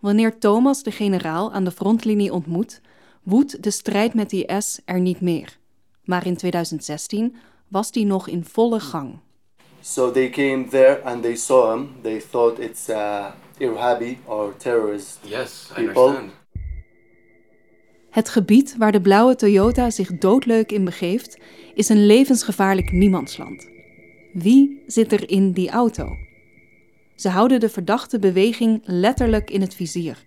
Wanneer Thomas de generaal aan de frontlinie ontmoet, woedt de strijd met de IS er niet meer. Maar in 2016 was die nog in volle gang. So they came there and they saw him. They thought it's uh, Irhabi or terrorist. Yes, I People. understand. Het gebied waar de blauwe Toyota zich doodleuk in begeeft, is een levensgevaarlijk niemandsland. Wie zit er in die auto? Ze houden de verdachte beweging letterlijk in het vizier.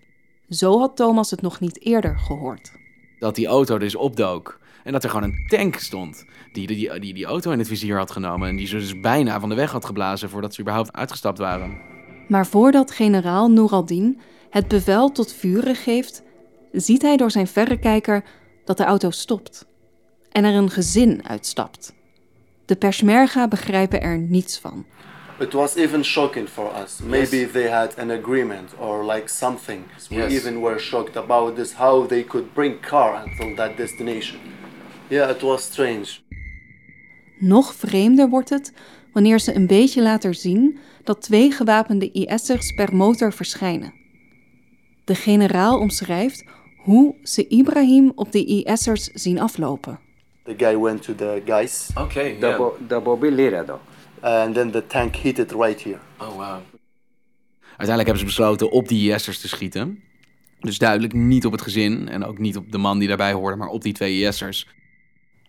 Zo had Thomas het nog niet eerder gehoord. Dat die auto dus opdook en dat er gewoon een tank stond die die, die, die auto in het vizier had genomen en die ze dus bijna van de weg had geblazen voordat ze überhaupt uitgestapt waren. Maar voordat generaal Noor al-Din het bevel tot vuren geeft, ziet hij door zijn verrekijker dat de auto stopt en er een gezin uitstapt. De Peshmerga begrijpen er niets van. It was even shocking for us. Maybe yes. they had an agreement or like something. We yes. even were shocked about this, how they could bring car until that destination. Yeah, it was strange. Nog vreemder wordt het wanneer ze een beetje later zien dat twee gewapende IS'ers per motor verschijnen. De generaal omschrijft hoe ze Ibrahim op de IS'ers zien aflopen. The guy went to the guys. Okay, yeah. The Bobby And then the tank hit it right here. Oh wow. Uiteindelijk hebben ze besloten op die IS'ers te schieten. Dus duidelijk niet op het gezin en ook niet op de man die daarbij hoorde, maar op die twee IS'ers.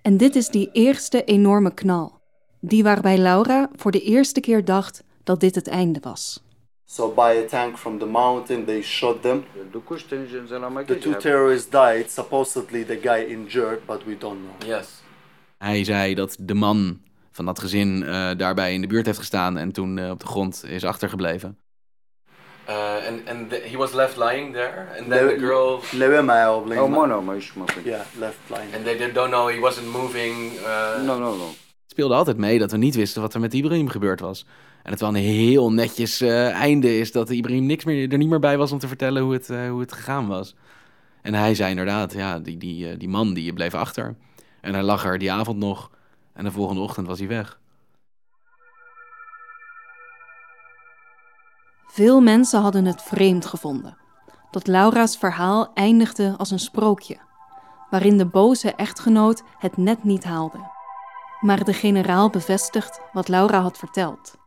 En dit is die eerste enorme knal. Die waarbij Laura voor de eerste keer dacht dat dit het einde was. So by a tank from the mountain they shot them. The two terrorists died, supposedly the guy injured, but we don't know. Yes. Hij zei dat de man van dat gezin uh, daarbij in de buurt heeft gestaan en toen uh, op de grond is achtergebleven. Uh, and and the, he was left lying there, and then the girl. Oh, mono, maar Yeah, left lying. And they don't know he wasn't moving. No, no, no. Het speelde altijd mee dat we niet wisten wat er met Ibrahim gebeurd was. En het wel een heel netjes uh, einde is dat Ibrahim niks meer, er niet meer bij was om te vertellen hoe het, uh, hoe het gegaan was. En hij zei inderdaad, ja, die, die, uh, die man die bleef achter. En hij lag er die avond nog. En de volgende ochtend was hij weg. Veel mensen hadden het vreemd gevonden dat Laura's verhaal eindigde als een sprookje, waarin de boze echtgenoot het net niet haalde. Maar de generaal bevestigt wat Laura had verteld.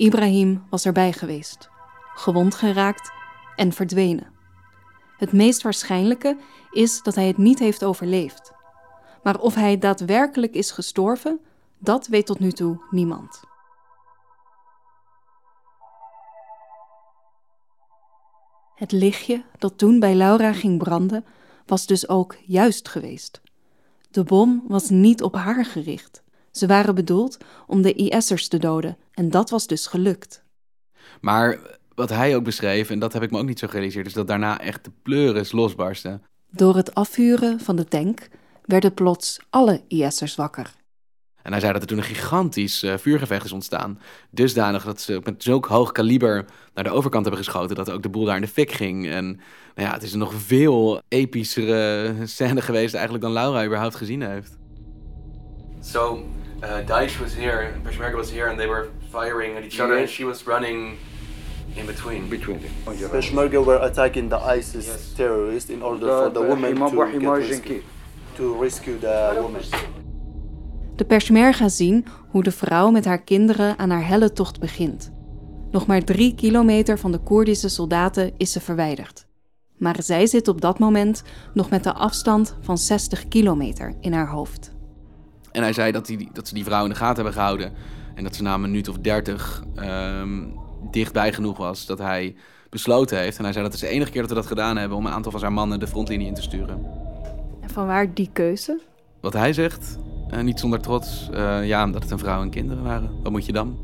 Ibrahim was erbij geweest, gewond geraakt en verdwenen. Het meest waarschijnlijke is dat hij het niet heeft overleefd. Maar of hij daadwerkelijk is gestorven, dat weet tot nu toe niemand. Het lichtje dat toen bij Laura ging branden, was dus ook juist geweest. De bom was niet op haar gericht. Ze waren bedoeld om de IS'ers te doden en dat was dus gelukt. Maar wat hij ook beschreef, en dat heb ik me ook niet zo gerealiseerd, is dat daarna echt de pleuris losbarsten. Door het afvuren van de tank werden plots alle IS'ers wakker. En hij zei dat er toen een gigantisch uh, vuurgevecht is ontstaan. Dusdanig dat ze met zulk hoog kaliber naar de overkant hebben geschoten... dat ook de boel daar in de fik ging. En nou ja, het is een nog veel epischere scène geweest eigenlijk dan Laura überhaupt gezien heeft. So, uh, Daesh was here, Peshmerga was here, and they were firing at each other, and she was running in between. Between them. Oh, Peshmerga were attacking the ISIS yes. terrorists in order for the women to, rescue, to rescue the women. De Peshmerga zien hoe de vrouw met haar kinderen aan haar helle tocht begint. Nog maar drie kilometer van de Koerdische soldaten is ze verwijderd. Maar zij zit op dat moment nog met de afstand van 60 kilometer in haar hoofd. En hij zei dat, die, dat ze die vrouw in de gaten hebben gehouden. En dat ze na een minuut of dertig um, dichtbij genoeg was dat hij besloten heeft. En hij zei dat het is de enige keer dat we dat gedaan hebben om een aantal van zijn mannen de frontlinie in te sturen. En van waar die keuze? Wat hij zegt, uh, niet zonder trots, uh, ja, omdat het een vrouw en kinderen waren. Wat moet je dan?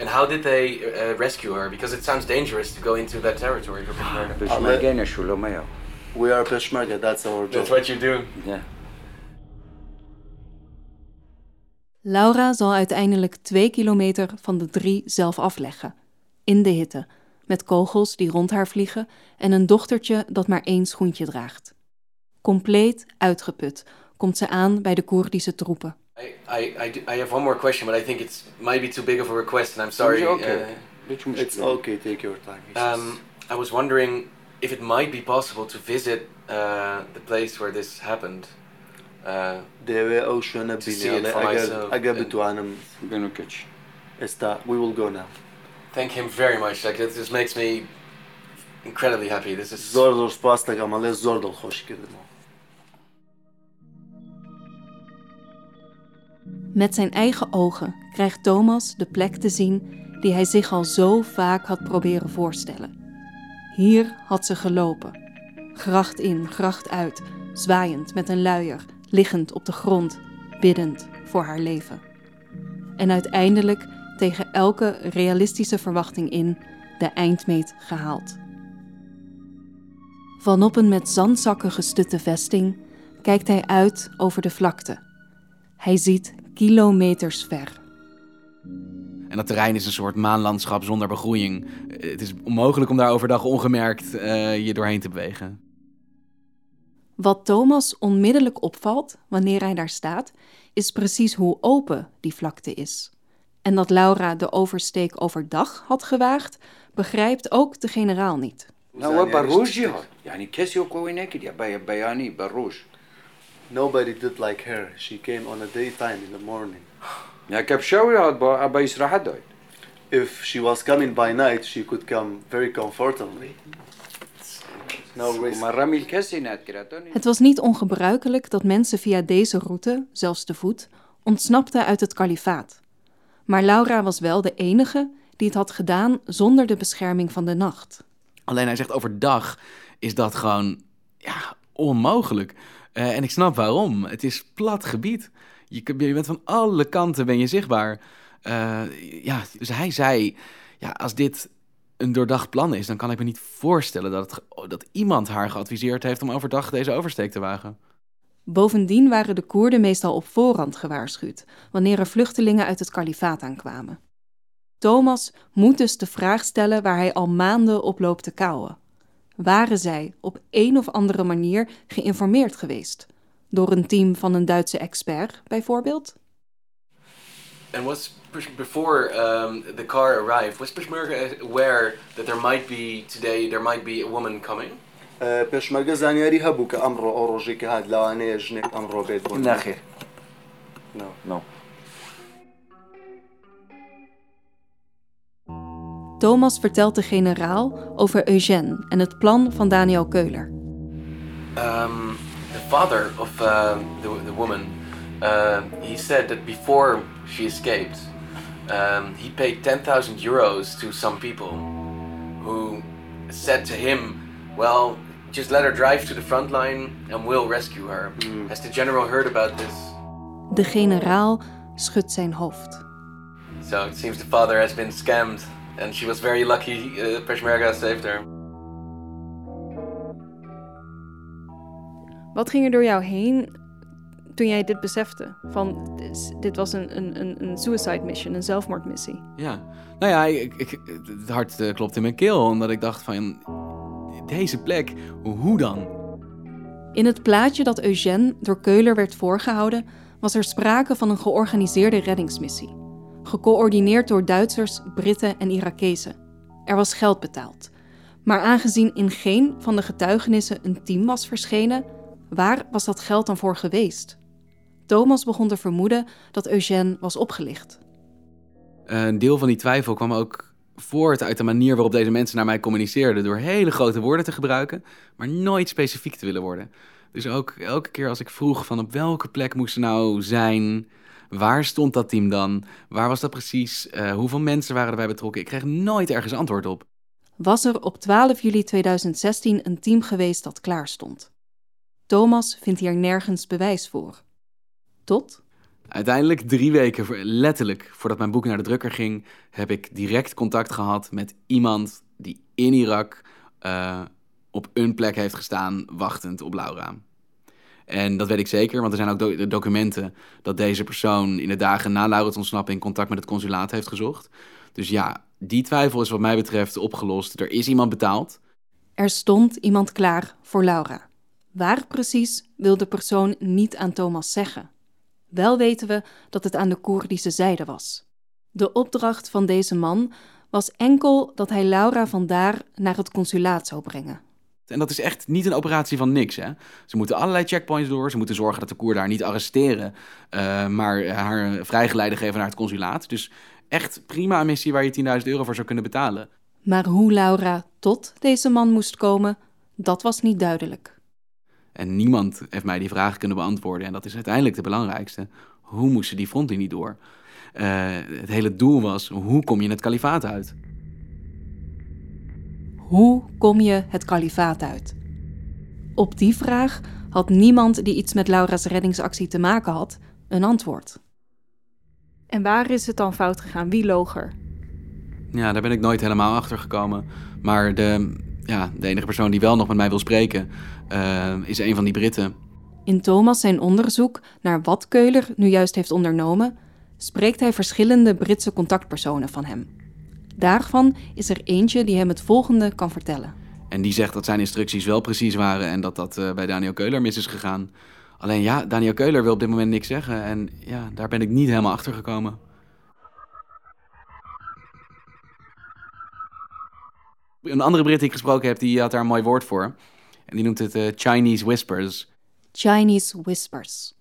And how did they uh, rescue her? Because it sounds dangerous to go into that territory for Peshmerga. We are Peshmerga, that's our job. That's what you do. Yeah. Laura zal uiteindelijk twee kilometer van de drie zelf afleggen. In de hitte, met kogels die rond haar vliegen en een dochtertje dat maar één schoentje draagt. Compleet uitgeput komt ze aan bij de Koerdische troepen. I, I, I, have one more question, but I think it might be too big of a request, and I'm sorry. Okay. Uh, it's okay, take your time. Um, I was wondering if it might be possible to visit uh, the place where this happened. Dewe ocean bini agabitu anam benukic. Esta, we will go now. Thank him very much. Like this makes me incredibly happy. This is zor door spasta gamale zor dol hoş Met zijn eigen ogen krijgt Thomas de plek te zien die hij zich al zo vaak had proberen voorstellen. Hier had ze gelopen. Gracht in, gracht uit, zwaaiend met een luier, liggend op de grond, biddend voor haar leven. En uiteindelijk tegen elke realistische verwachting in de eindmeet gehaald. Van op een met zandzakken gestutte vesting kijkt hij uit over de vlakte. Hij ziet kilometers ver. En dat terrein is een soort maanlandschap zonder begroeiing. Het is onmogelijk om daar overdag ongemerkt uh, je doorheen te bewegen. Wat Thomas onmiddellijk opvalt wanneer hij daar staat, is precies hoe open die vlakte is. En dat Laura de oversteek overdag had gewaagd, begrijpt ook de generaal niet. Nou, wat barouche Ja, ik kies je ook wel in Ja, bij Annie barouche. Nobody did like her. She came on a daytime in the morning. Ja, ik heb shower gehad bij Israël. If she was coming by night, she could come very comfortably. Het was niet ongebruikelijk dat mensen via deze route, zelfs te voet, ontsnapten uit het kalifaat. Maar Laura was wel de enige die het had gedaan zonder de bescherming van de nacht. Alleen hij zegt overdag is dat gewoon ja, onmogelijk. Uh, en ik snap waarom. Het is plat gebied. Je, je bent van alle kanten ben je zichtbaar. Uh, ja, dus hij zei, ja, als dit een doordacht plan is, dan kan ik me niet voorstellen dat, het, dat iemand haar geadviseerd heeft om overdag deze oversteek te wagen. Bovendien waren de Koerden meestal op voorhand gewaarschuwd wanneer er vluchtelingen uit het kalifaat aankwamen. Thomas moet dus de vraag stellen waar hij al maanden op loopt te kauwen. Waren zij op een of andere manier geïnformeerd geweest? Door een team van een Duitse expert, bijvoorbeeld? And was before um, the car arrived, was Peshmerga aware that there might be today there might be a woman coming? پێشمەرگە زانیاری هەبوو کە ئەمڕۆ ئەو ڕۆژێک کە هات لاوانەیە ژنێک ئەمڕۆ بێت بۆ ناخێر no. Thomas vertelt de generaal over Eugène en het plan van Daniel Keuler. Um, the father of uh, the, the woman, uh, he said that before she escaped, um, he paid 10,000 euros to some people who said to him, well, just let her drive to the front line and we'll rescue her. Mm. Has the general heard about this? De generaal schudt zijn hoofd. So it seems the father has been scammed and she was very lucky uh, Peshmerga saved her. Wat ging er door jou heen toen jij dit besefte? Van dit was een, een, een suicide mission, een zelfmoordmissie. Ja, nou ja, ik, ik, het hart uh, klopte in mijn keel omdat ik dacht van deze plek, hoe dan? In het plaatje dat Eugène door Keuler werd voorgehouden, was er sprake van een georganiseerde reddingsmissie. Gecoördineerd door Duitsers, Britten en Irakezen. Er was geld betaald. Maar aangezien in geen van de getuigenissen een team was verschenen, waar was dat geld dan voor geweest? Thomas begon te vermoeden dat Eugène was opgelicht. Een deel van die twijfel kwam ook voort uit de manier waarop deze mensen naar mij communiceerden. Door hele grote woorden te gebruiken, maar nooit specifiek te willen worden. Dus ook elke keer als ik vroeg van op welke plek moest ze nou zijn, waar stond dat team dan, waar was dat precies, uh, hoeveel mensen waren erbij betrokken, ik kreeg nooit ergens antwoord op. Was er op 12 juli 2016 een team geweest dat klaar stond? Thomas vindt hier nergens bewijs voor. Tot Uiteindelijk, drie weken letterlijk voordat mijn boek naar de drukker ging, heb ik direct contact gehad met iemand die in Irak uh, op een plek heeft gestaan, wachtend op Laura. En dat weet ik zeker, want er zijn ook documenten dat deze persoon in de dagen na Laura's ontsnapping contact met het consulaat heeft gezocht. Dus ja, die twijfel is wat mij betreft opgelost. Er is iemand betaald. Er stond iemand klaar voor Laura. Waar precies wil de persoon niet aan Thomas zeggen. Wel weten we dat het aan de Koerdische zijde was. De opdracht van deze man was enkel dat hij Laura vandaar naar het consulaat zou brengen. En dat is echt niet een operatie van niks. Hè? Ze moeten allerlei checkpoints door. Ze moeten zorgen dat de Koer daar niet arresteren, uh, maar haar vrijgeleide geven naar het consulaat. Dus echt prima een missie waar je 10.000 euro voor zou kunnen betalen. Maar hoe Laura tot deze man moest komen, dat was niet duidelijk. En niemand heeft mij die vraag kunnen beantwoorden. En dat is uiteindelijk de belangrijkste. Hoe moesten die frontlinie door? het hele doel was, hoe kom je het kalifaat uit? Hoe kom je het kalifaat uit? Op die vraag had niemand die iets met Laura's reddingsactie te maken had, een antwoord. En waar is het dan fout gegaan? Wie loog er? Ja, daar ben ik nooit helemaal achter gekomen. Maar de, ja, de enige persoon die wel nog met mij wil spreken, uh, is een van die Britten. In Thomas zijn onderzoek naar wat Keuler nu juist heeft ondernomen, spreekt hij verschillende Britse contactpersonen van hem. Daarvan is er eentje die hem het volgende kan vertellen. En die zegt dat zijn instructies wel precies waren en dat dat uh, bij Daniel Keuler mis is gegaan. Alleen ja, Daniel Keuler wil op dit moment niks zeggen en ja, daar ben ik niet helemaal achter gekomen. Een andere Brit die ik gesproken heb, die had daar een mooi woord voor. En die noemt het uh, Chinese whispers. Chinese whispers.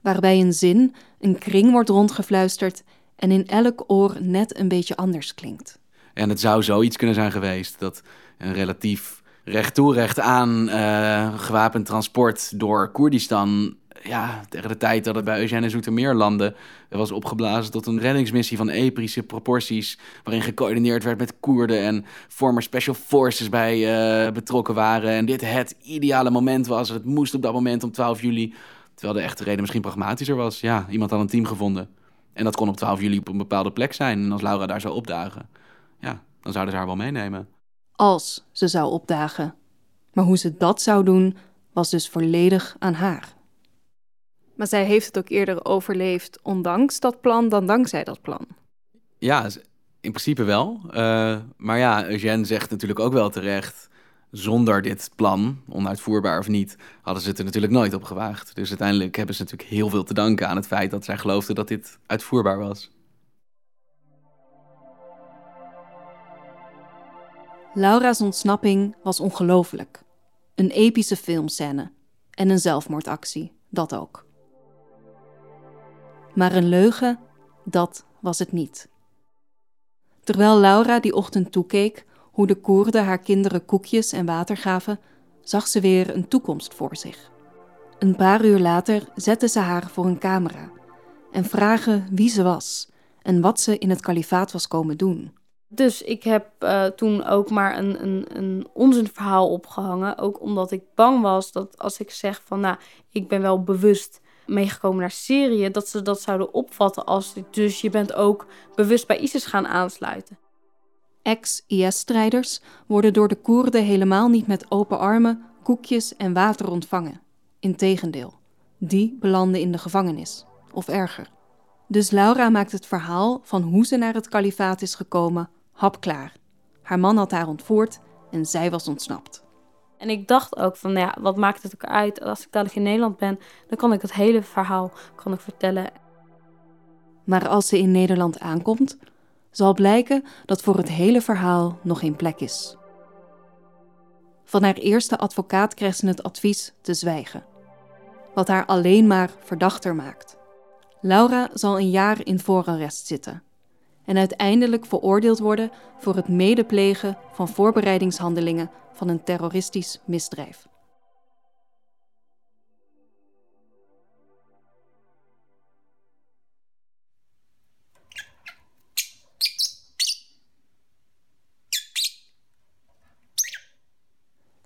Waarbij een zin, een kring wordt rondgefluisterd en in elk oor net een beetje anders klinkt. En het zou zoiets kunnen zijn geweest dat een relatief recht toe recht aan uh, gewapend transport door Koerdistan ja, tegen de tijd dat het bij Eugène Zoetermeer landde, was opgeblazen tot een reddingsmissie van epische proporties, waarin gecoördineerd werd met Koerden en former special forces bij uh, betrokken waren. En dit het ideale moment was. Het moest op dat moment om 12 juli, terwijl de echte reden misschien pragmatischer was. Ja, iemand had een team gevonden. En dat kon op 12 juli op een bepaalde plek zijn. En als Laura daar zou opdagen, ja, dan zouden ze haar wel meenemen. Als ze zou opdagen. Maar hoe ze dat zou doen, was dus volledig aan haar. Maar zij heeft het ook eerder overleefd, ondanks dat plan, dan dankzij dat plan. Ja, in principe wel. Uh, maar ja, Eugène zegt natuurlijk ook wel terecht. Zonder dit plan, onuitvoerbaar of niet, hadden ze het er natuurlijk nooit op gewaagd. Dus uiteindelijk hebben ze natuurlijk heel veel te danken aan het feit dat zij geloofden dat dit uitvoerbaar was. Laura's ontsnapping was ongelooflijk. Een epische filmscène en een zelfmoordactie, dat ook. Maar een leugen, dat was het niet. Terwijl Laura die ochtend toekeek hoe de Koerden haar kinderen koekjes en water gaven, zag ze weer een toekomst voor zich. Een paar uur later zette ze haar voor een camera en vragen wie ze was en wat ze in het kalifaat was komen doen. Dus ik heb uh, toen ook maar een, een, een onzinverhaal opgehangen. Ook omdat ik bang was dat als ik zeg van nou, ik ben wel bewust meegekomen naar Syrië, dat ze dat zouden opvatten als dus je bent ook bewust bij ISIS gaan aansluiten. Ex-IS-strijders worden door de Koerden helemaal niet met open armen, koekjes en water ontvangen. Integendeel, die belanden in de gevangenis, of erger. Dus Laura maakt het verhaal van hoe ze naar het kalifaat is gekomen hapklaar. Haar man had haar ontvoerd en zij was ontsnapt. En ik dacht ook van, nou ja, wat maakt het ook uit? Als ik dadelijk in Nederland ben, dan kan ik het hele verhaal kan ik vertellen. Maar als ze in Nederland aankomt, zal blijken dat voor het hele verhaal nog geen plek is. Van haar eerste advocaat krijgt ze het advies te zwijgen, wat haar alleen maar verdachter maakt. Laura zal een jaar in voorarrest zitten en uiteindelijk veroordeeld worden voor het medeplegen van voorbereidingshandelingen van een terroristisch misdrijf.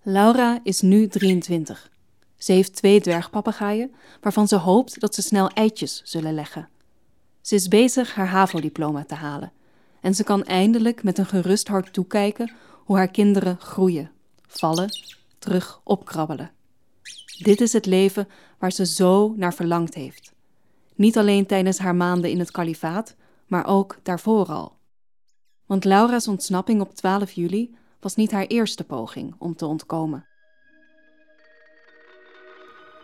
Laura is nu 23. Ze heeft twee dwergpapegaaien, waarvan ze hoopt dat ze snel eitjes zullen leggen. Ze is bezig haar HAVO-diploma te halen en ze kan eindelijk met een gerust hart toekijken hoe haar kinderen groeien, vallen, terug opkrabbelen. Dit is het leven waar ze zo naar verlangd heeft. Niet alleen tijdens haar maanden in het kalifaat, maar ook daarvoor al. Want Laura's ontsnapping op 12 juli was niet haar eerste poging om te ontkomen.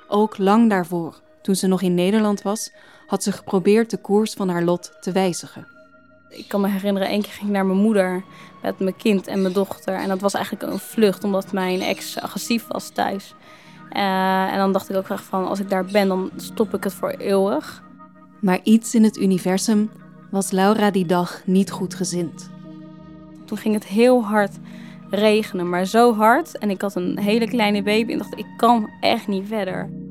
Ook lang daarvoor, toen ze nog in Nederland was, had ze geprobeerd de koers van haar lot te wijzigen. Ik kan me herinneren, één keer ging ik naar mijn moeder met mijn kind en mijn dochter. En dat was eigenlijk een vlucht, omdat mijn ex agressief was thuis. Uh, en dan dacht ik ook echt van, als ik daar ben, dan stop ik het voor eeuwig. Maar iets in het universum was Laura die dag niet goed gezind. Toen ging het heel hard regenen, maar zo hard. En ik had een hele kleine baby en dacht, ik kan echt niet verder.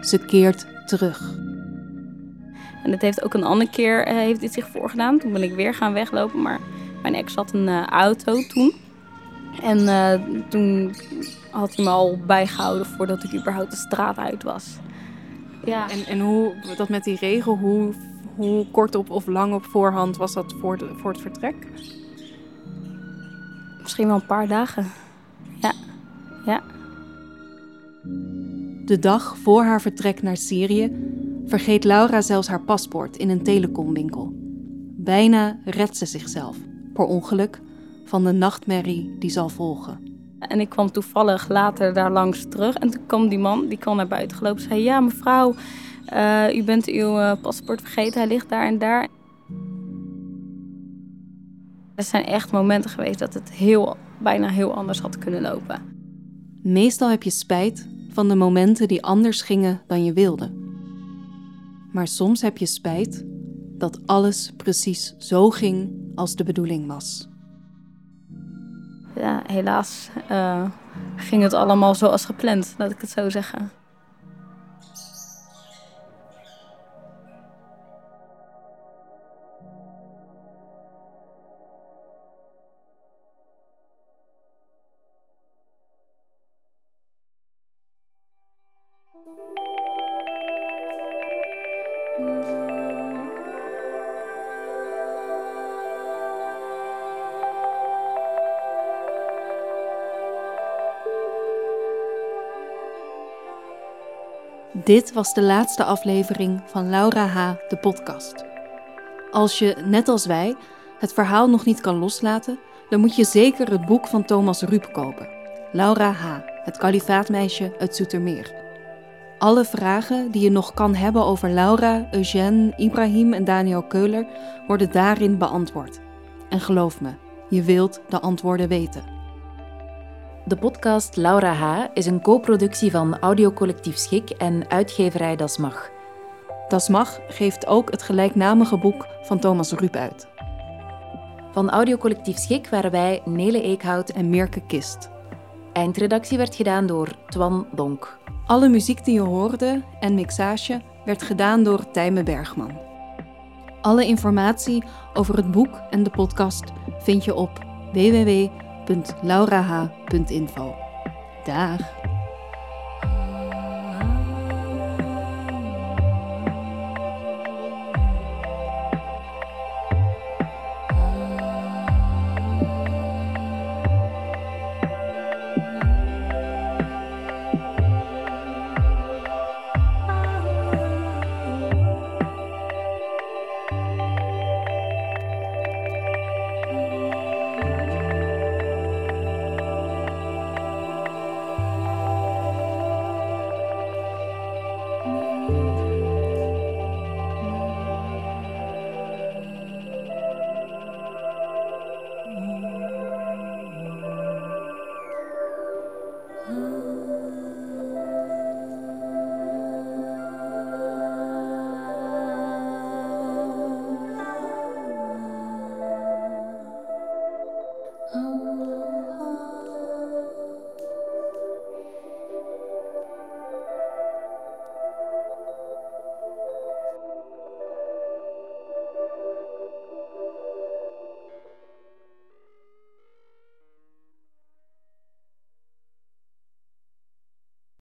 Ze keert terug. En het heeft ook een andere keer uh, heeft dit zich voorgedaan. Toen ben ik weer gaan weglopen, maar mijn ex had een uh, auto toen. En uh, toen had hij me al bijgehouden voordat ik überhaupt de straat uit was. Ja. En, en hoe, dat met die regel, hoe, hoe kort op of lang op voorhand was dat voor, de, voor het vertrek? Misschien wel een paar dagen. Ja, ja. De dag voor haar vertrek naar Syrië vergeet Laura zelfs haar paspoort in een telecomwinkel. Bijna redt ze zichzelf, per ongeluk, van de nachtmerrie die zal volgen. En ik kwam toevallig later daar langs terug. En toen kwam die man, die kwam naar buiten gelopen. Zei, ja mevrouw, uh, u bent uw uh, paspoort vergeten. Hij ligt daar en daar. Er zijn echt momenten geweest dat het heel, bijna heel anders had kunnen lopen. Meestal heb je spijt van de momenten die anders gingen dan je wilde. Maar soms heb je spijt dat alles precies zo ging als de bedoeling was ja, helaas uh, ging het allemaal zoals gepland, laat ik het zo zeggen. Dit was de laatste aflevering van Laura H., de podcast. Als je, net als wij, het verhaal nog niet kan loslaten, dan moet je zeker het boek van Thomas Rup kopen. Laura H., het kalifaatmeisje uit Zoetermeer. Alle vragen die je nog kan hebben over Laura, Eugène, Ibrahim en Daniel Keuler worden daarin beantwoord. En geloof me, je wilt de antwoorden weten. De podcast Laura H. is een co-productie van Audiocollectief Schik en uitgeverij Das Mag. Das Mag geeft ook het gelijknamige boek van Thomas Rup uit. Van Audiocollectief Schik waren wij Nele Eekhout en Mirke Kist. Eindredactie werd gedaan door Twan Donk. Alle muziek die je hoorde en mixage werd gedaan door Tijme Bergman. Alle informatie over het boek en de podcast vind je op www www.laurah.info. Dag!